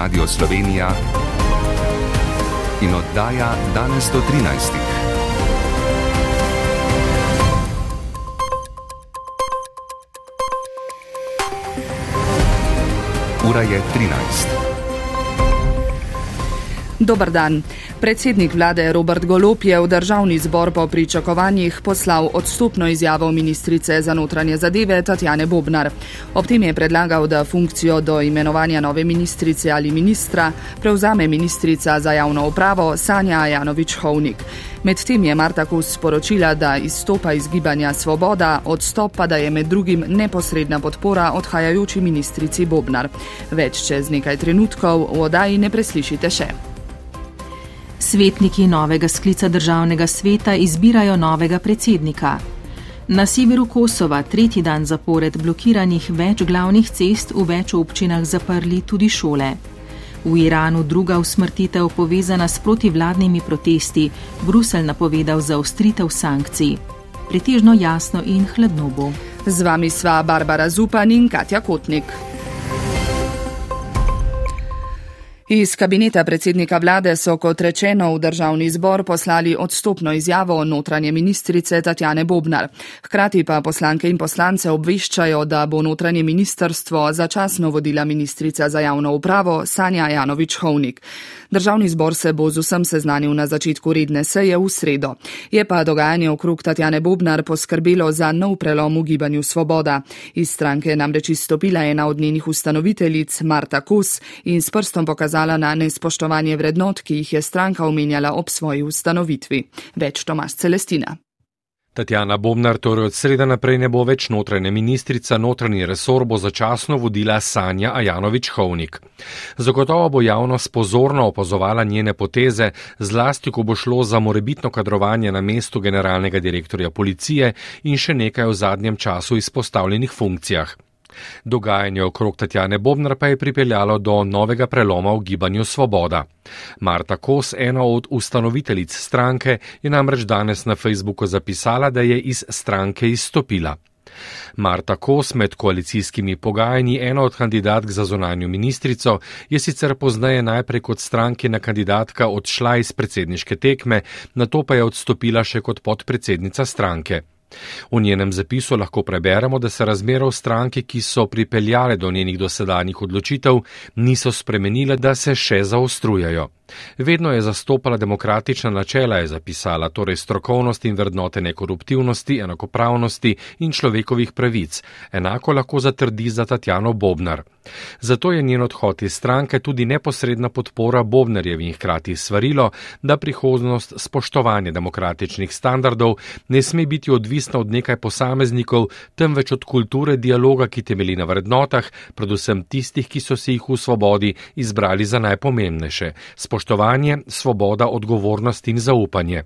Radio Slovenija in oddaja danes do 13. Ura je 13. Dobar dan. Predsednik vlade Robert Golop je v državni zbor po pričakovanjih poslal odstopno izjavo ministrice za notranje zadeve Tatjane Bobnar. Ob tem je predlagal, da funkcijo do imenovanja nove ministrice ali ministra prevzame ministrica za javno upravo Sanja Janovič Hovnik. Medtem je Marta Kus sporočila, da izstopa iz gibanja Svoboda, odstop pa da je med drugim neposredna podpora odhajajoči ministrici Bobnar. Več čez nekaj trenutkov v odaji ne preslišite še. Svetniki novega sklica državnega sveta izbirajo novega predsednika. Na severu Kosova tretji dan zapored blokiranih več glavnih cest v več občinah zaprli tudi šole. V Iranu druga usmrtitev povezana s protivladnimi protesti, Brusel napovedal zaostritev sankcij. Pretežno jasno in hladno bo. Z vami sva Barbara Zupan in Katja Kotnik. Iz kabineta predsednika vlade so, kot rečeno, v državni zbor poslali odstopno izjavo notranje ministrice Tatjane Bobnar. Hkrati pa poslanke in poslance obveščajo, da bo notranje ministrstvo začasno vodila ministrica za javno upravo Sanja Janovič Hovnik. Državni zbor se bo z vsem seznanil na začetku redne seje v sredo. Je pa dogajanje okrog Tatjane Bobnar poskrbelo za nov prelom v gibanju Svoboda. Iz stranke namreč izstopila ena od njenih ustanoviteljic Marta Kus in s prstom pokazala, kazala na nespoštovanje vrednot, ki jih je stranka omenjala ob svoji ustanovitvi. Več Tomas Celestina. Tatjana Bobnar torej od sreda naprej ne bo več notranja ministrica, notranji resor bo začasno vodila Sanja Ajanovič Hovnik. Zagotovo bo javnost pozorno opazovala njene poteze, zlasti ko bo šlo za morebitno kadrovanje na mestu generalnega direktorja policije in še nekaj v zadnjem času izpostavljenih funkcijah. Dogajanje okrog Tatjane Bobnar pa je pripeljalo do novega preloma v gibanju Svoboda. Marta Kos, ena od ustanoviteljic stranke, je namreč danes na Facebooku zapisala, da je iz stranke izstopila. Marta Kos med koalicijskimi pogajanji, ena od kandidatk za zonanjo ministrico, je sicer pozneje najprej kot strankina kandidatka odšla iz predsedniške tekme, na to pa je odstopila še kot podpredsednica stranke. V njenem zapisu lahko preberemo, da se razmere v stranki, ki so pripeljale do njenih dosedanjih odločitev, niso spremenile, da se še zaostrujajo. Vedno je zastopala demokratična načela, je zapisala, torej strokovnost in vrednote nekoruptivnosti, enakopravnosti in človekovih pravic. Enako lahko zatrdi za Tatjano Bobnar. Zato je njen odhod iz stranke tudi neposredna podpora Bobnerjevi in hkrati svarilo, da prihodnost spoštovanja demokratičnih standardov ne sme biti odvisna od nekaj posameznikov, temveč od kulture dialoga, ki temeli na vrednotah, predvsem tistih, ki so si jih v svobodi izbrali za najpomembnejše spoštovanje, svoboda, odgovornost in zaupanje.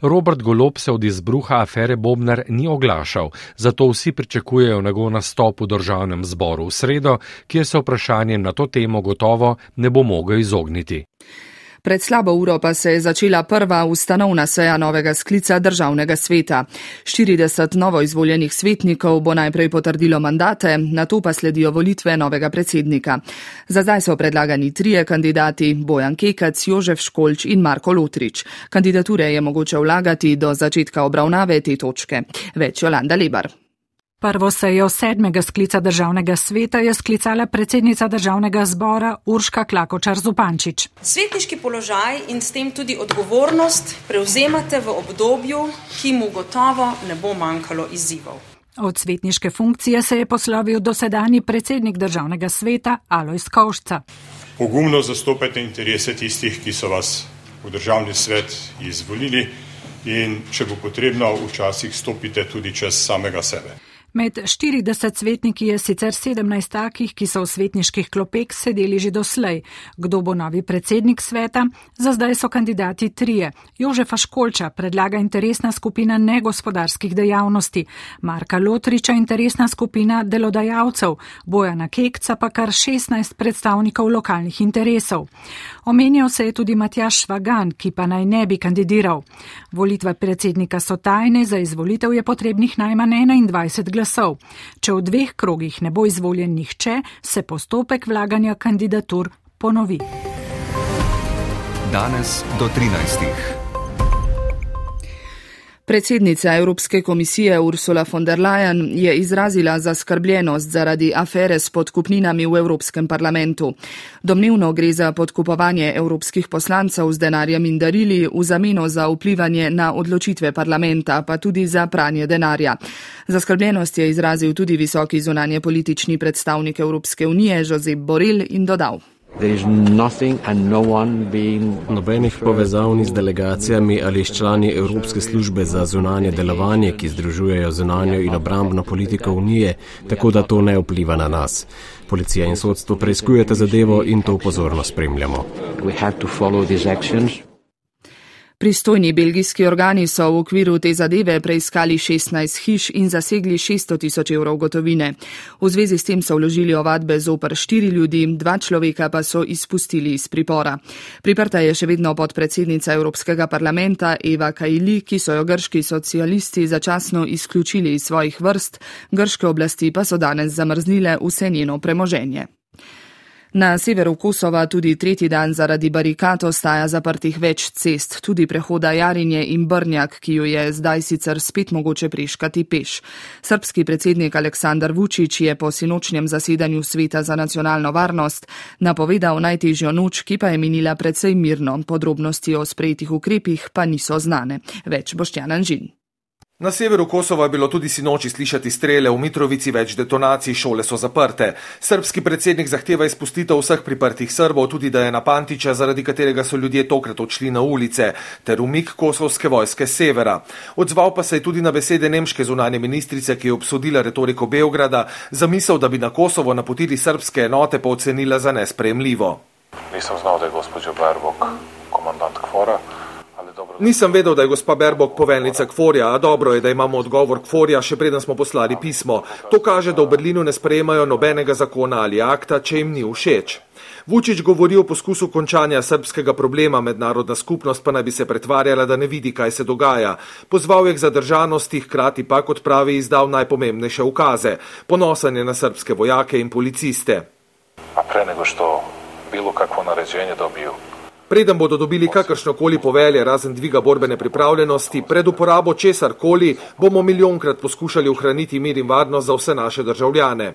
Robert Golob se od izbruha afere Bobnar ni oglašal, zato vsi pričakujejo njegov nastop v državnem zboru v sredo, kjer se vprašanjem na to temo gotovo ne bo mogel izogniti. Pred slabo uro pa se je začela prva ustanovna seja novega sklica državnega sveta. 40 novo izvoljenih svetnikov bo najprej potrdilo mandate, na to pa sledijo volitve novega predsednika. Za zdaj so predlagani trije kandidati Bojan Kekac, Jožef Školč in Marko Lotrič. Kandidature je mogoče vlagati do začetka obravnave te točke. Več Jolanda Lebar. Prvo sejo sedmega sklica državnega sveta je sklicala predsednica državnega zbora Urška Klakočar Zupančič. Svetniški položaj in s tem tudi odgovornost prevzemate v obdobju, ki mu gotovo ne bo manjkalo izzivov. Od svetniške funkcije se je poslovil dosedani predsednik državnega sveta Alojs Kovšca. Pogumno zastopajte interese tistih, ki so vas v državni svet izvolili in če bo potrebno, včasih stopite tudi čez samega sebe. Med 40 svetniki je sicer 17 takih, ki so v svetniških klopek sedeli že doslej. Kdo bo novi predsednik sveta? Za zdaj so kandidati trije. Jožefa Školča predlaga interesna skupina negospodarskih dejavnosti, Marka Lotriča interesna skupina delodajalcev, Bojana Kekca pa kar 16 predstavnikov lokalnih interesov. Omenjal se je tudi Matjaš Švagan, ki pa naj ne bi kandidiral. Volitve predsednika so tajne, za izvolitev je potrebnih najmanj 21 glasov glasov. Če v dveh krogih ne bo izvoljen nihče, se postopek vlaganja kandidatur ponovi. Danes do 13. Predsednica Evropske komisije Ursula von der Leyen je izrazila zaskrbljenost zaradi afere s podkupninami v Evropskem parlamentu. Domnevno gre za podkupovanje evropskih poslancev z denarjem in darili v zameno za vplivanje na odločitve parlamenta, pa tudi za pranje denarja. Zaskrbljenost je izrazil tudi visoki zunanje politični predstavnik Evropske unije Josep Borel in dodal. No Nobenih povezav ni z delegacijami ali s člani Evropske službe za zunanje delovanje, ki združujejo zunanjo in obrambno politiko Unije, tako da to ne vpliva na nas. Policija in sodstvo preizkujete zadevo in to pozorno spremljamo. Pristojni belgijski organi so v okviru te zadeve preiskali 16 hiš in zasegli 600 tisoč evrov gotovine. V zvezi s tem so vložili ovadbe zoper štiri ljudi, dva človeka pa so izpustili iz pripora. Priprta je še vedno podpredsednica Evropskega parlamenta Eva Kajli, ki so jo grški socialisti začasno izključili iz svojih vrst, grške oblasti pa so danes zamrznile vse njeno premoženje. Na severu Kosova tudi tretji dan zaradi barikat ostaja zaprtih več cest, tudi prehoda Jarinje in Brnjak, ki jo je zdaj sicer spet mogoče priškati peš. Srpski predsednik Aleksandar Vučić je po sinočnjem zasedanju Sveta za nacionalno varnost napovedal najtežjo noč, ki pa je minila predvsej mirno. Podrobnosti o sprejetih ukrepih pa niso znane. Več Boštjan Anžin. Na severu Kosova je bilo tudi sinoči slišati strele, v Mitrovici več detonacij, šole so zaprte. Srpski predsednik zahteva izpustitev vseh priprtih Srbov, tudi da je na Pantiča, zaradi katerega so ljudje tokrat odšli na ulice, ter umik kosovske vojske severa. Odzval pa se je tudi na besede nemške zunanje ministrice, ki je obsodila retoriko Beograda, zamisel, da bi na Kosovo napotili srpske enote, pa ocenila za nespremljivo. Nisem znal, da je gospod Berbok komandant Kvora. Nisem vedel, da je gospa Berbok poveljnica Kforja, a dobro je, da imamo odgovor Kforja, še preden smo poslali pismo. To kaže, da v Berlinu ne sprejemajo nobenega zakona ali akta, če jim ni všeč. Vučić govori o poskusu končanja srpskega problema, mednarodna skupnost pa naj bi se pretvarjala, da ne vidi, kaj se dogaja. Pozval je k zadržanosti, hkrati pa, kot pravi, izdal najpomembnejše ukaze. Ponosen je na srpske vojake in policiste. A pre nego što bilo kakvo naređenje dobiju, Preden bodo dobili kakršnokoli povelje, razen dviga borbene pripravljenosti, pred uporabo česar koli, bomo milijonkrat poskušali ohraniti mir in varnost za vse naše državljane.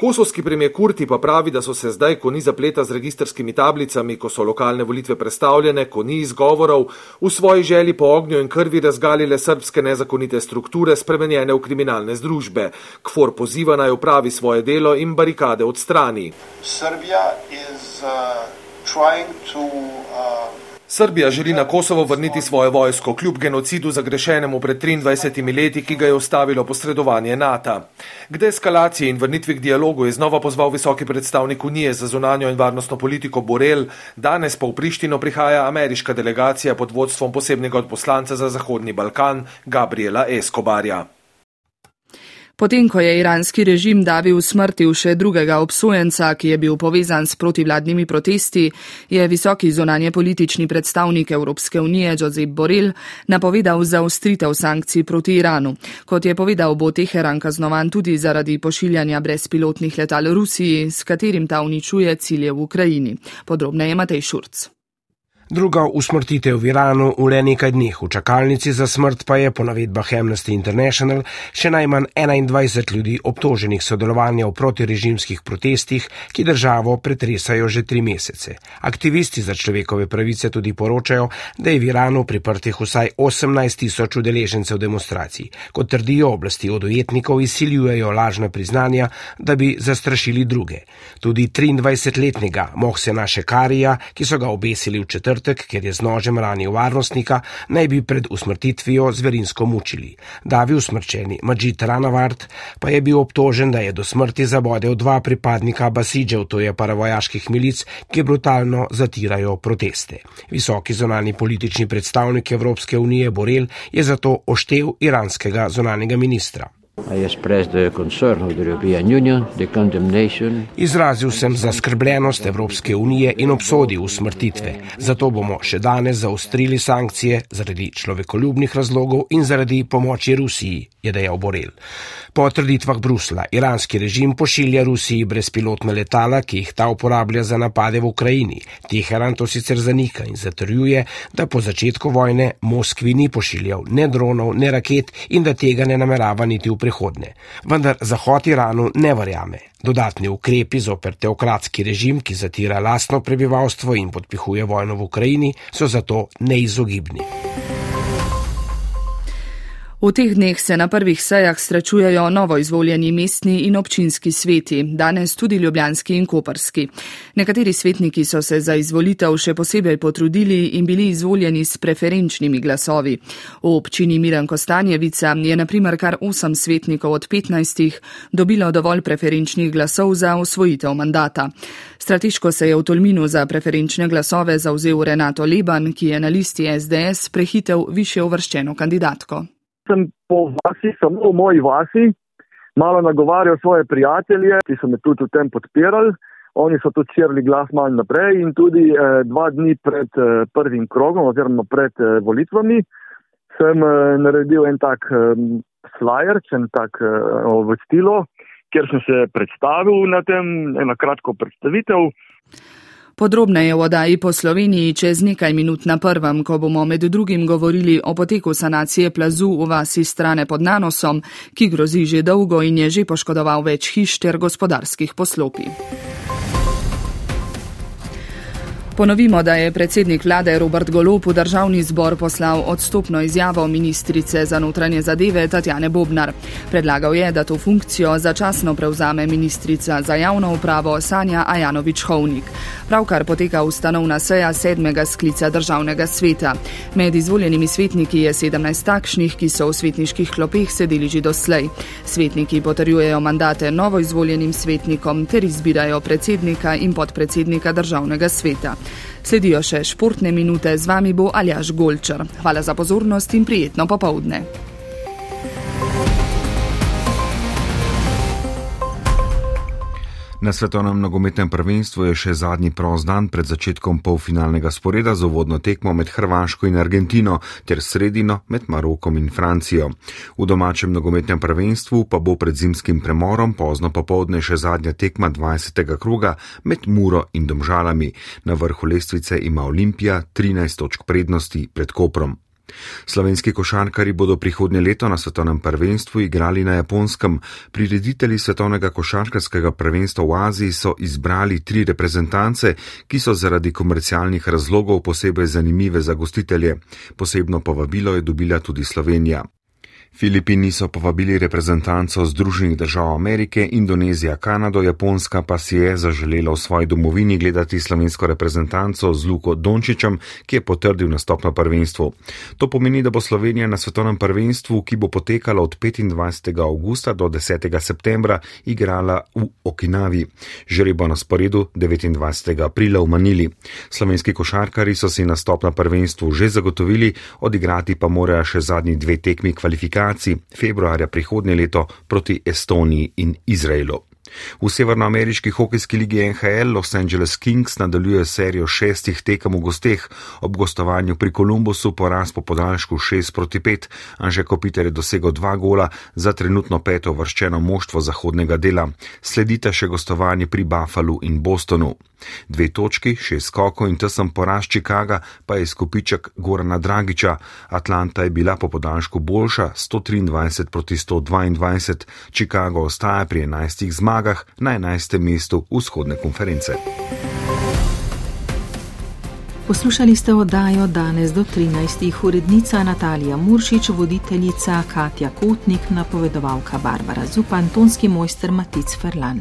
Kosovski premijer Kurti pa pravi, da so se zdaj, ko ni zapleta z registrskimi tablicami, ko so lokalne volitve predstavljene, ko ni izgovorov, v svoji želji po ognju in krvi razgalile srpske nezakonite strukture, spremenjene v kriminalne združbe. Kvor poziva naj upravi svoje delo in barikade odstrani. Srbija je. Uh... Uh, Srbija želi na Kosovo vrniti svojo vojsko kljub genocidu zagrešenemu pred 23 leti, ki ga je ustavilo posredovanje NATO. K deeskalaciji in vrnitvi k dialogu je znova pozval visoki predstavnik Unije za zunanjo in varnostno politiko Borel, danes pa v Prištino prihaja ameriška delegacija pod vodstvom posebnega odposlanca za Zahodni Balkan Gabriela Escobarja. Potem, ko je iranski režim davil smrti v še drugega obsojenca, ki je bil povezan s protivladnimi protesti, je visoki zonanje politični predstavnik Evropske unije Josep Borel napovedal zaostritev sankcij proti Iranu. Kot je povedal, bo Teheran kaznovan tudi zaradi pošiljanja brezpilotnih letal Rusiji, s katerim ta uničuje cilje v Ukrajini. Podrobneje Matej Šurc. Druga usmrtitev v Iranu v le nekaj dneh, v čakalnici za smrt pa je po navedbah Amnesty International še najmanj 21 ljudi obtoženih sodelovanja v protirežimskih protestih, ki državo pretresajo že tri mesece. Aktivisti za človekove pravice tudi poročajo, da je v Iranu priprtih vsaj 18 tisoč udeležencev demonstracij. Kot trdijo oblasti od ujetnikov, izsiljujejo lažna priznanja, da bi zastrašili druge. Tudi 23-letnega Mohsena Šekarija, ki so ga obesili v četrti, četrtek, ker je z nožem ranil varnostnika, naj bi pred usmrtitvijo zverinsko mučili. Davi usmrčeni Majid Ranavart pa je bil obtožen, da je do smrti zabodel dva pripadnika Basidžev, to je paravojaških milic, ki brutalno zatirajo proteste. Visoki zonalni politični predstavnik Evropske unije Borel je zato oštev iranskega zonalnega ministra. Izrazil sem zaskrbljenost Evropske unije in obsodil usmrtitve. Zato bomo še danes zaostrili sankcije zaradi človekoljubnih razlogov in zaradi pomoči Rusiji, je dejal Borel. Po trditvah Brusla, iranski režim pošilja Rusiji brezpilotna letala, ki jih ta uporablja za napade v Ukrajini. Teheran to sicer zanika in zatrjuje, da po začetku vojne Moskvi ni pošiljal ne dronov, ne raket in da tega ne namerava niti v prihodnje. Vendar Zahod Iranu ne verjame. Dodatni ukrepi zoper teokratski režim, ki zatira lastno prebivalstvo in podpihuje vojno v Ukrajini, so zato neizogibni. V teh dneh se na prvih sejah srečujejo novo izvoljeni mestni in občinski sveti, danes tudi ljubljanski in koperski. Nekateri svetniki so se za izvolitev še posebej potrudili in bili izvoljeni s preferenčnimi glasovi. V občini Miran Kostanjevica je naprimer kar 8 svetnikov od 15 dobilo dovolj preferenčnih glasov za osvojitev mandata. Strateško se je v Tolminu za preferenčne glasove zauzel Renato Leban, ki je na listi SDS prehitev više uvrščeno kandidatko sem po vasi, samo v moji vasi, malo nagovarjal svoje prijatelje, ki so me tudi v tem podpirali. Oni so tudi širili glas malo naprej in tudi eh, dva dni pred eh, prvim krogom oziroma pred eh, volitvami sem eh, naredil en tak eh, flyer, en tak eh, obvestilo, kjer sem se predstavil na tem, ena kratko predstavitev. Podrobneje v odaji po Sloveniji čez nekaj minut na prvem, ko bomo med drugim govorili o poteku sanacije plazu v vasi strane pod Nanosom, ki grozi že dolgo in je že poškodoval več hiš ter gospodarskih poslopij. Ponovimo, da je predsednik vlade Robert Golop v državni zbor poslal odstopno izjavo ministrice za notranje zadeve Tatjane Bobnar. Predlagal je, da to funkcijo začasno prevzame ministrica za javno upravo Sanja Ajanovič-Hovnik. Pravkar poteka ustanovna seja sedmega sklica državnega sveta. Med izvoljenimi svetniki je 17 takšnih, ki so v svetniških klopeh sedeli že doslej. Svetniki potrjujejo mandate novo izvoljenim svetnikom ter izbirajo predsednika in podpredsednika državnega sveta. Sledijo še športne minute, z vami bo Aljaš Golčer. Hvala za pozornost in prijetno popovdne. Na svetovnem nogometnem prvenstvu je še zadnji prost dan pred začetkom polfinalnega sporeda z uvodno tekmo med Hrvaško in Argentino ter sredino med Marokom in Francijo. V domačem nogometnem prvenstvu pa bo pred zimskim premorom pozno popovdne še zadnja tekma 20. kruga med Muro in Domžalami. Na vrhu lestvice ima Olimpija 13 točk prednosti pred Koprom. Slovenski košarkari bodo prihodnje leto na svetovnem prvenstvu igrali na japonskem. Prireditelji svetovnega košarkarskega prvenstva v Aziji so izbrali tri reprezentance, ki so zaradi komercialnih razlogov posebej zanimive za gostitelje. Posebno povabilo je dobila tudi Slovenija. Filipini so povabili reprezentancov Združenih držav Amerike, Indonezija, Kanado, Japonska pa si je zaželela v svoji domovini gledati slovensko reprezentanco z Luko Dončičem, ki je potrdil nastop na prvenstvu. To pomeni, da bo Slovenija na svetovnem prvenstvu, ki bo potekalo od 25. augusta do 10. septembra, igrala v Okinavi. Žreb bo na sporedu 29. aprila v Manili. Slovenski košarkari so si nastop na prvenstvu že zagotovili, odigrati pa morajo še zadnji dve tekmi kvalifikacij kvalifikacij februarja prihodnje leto proti Estoniji in Izraelu. V severnoameriški hokejski ligi NHL Los Angeles Kings nadaljuje serijo šestih tekem v gosteh. Ob gostovanju pri Kolumbusu poraz po podaljšku 6 proti 5. Anže Kopiter je dosegel dva gola za trenutno peto vrščeno moštvo zahodnega dela. Sledite še gostovanje pri Buffalu in Bostonu. Dve točki, šest skokov in tesen poraz Čikaga pa je skupiček Gorana Dragiča. Atlanta je bila po podaljšku boljša 123 proti 122. Čikago ostaja pri 11 zmagah zmagah na 11. mestu vzhodne konference. Poslušali ste oddajo danes do 13. urednica Natalija Muršič, voditeljica Katja Kotnik, napovedovalka Barbara Zupan, tonski mojster Matic Ferlan.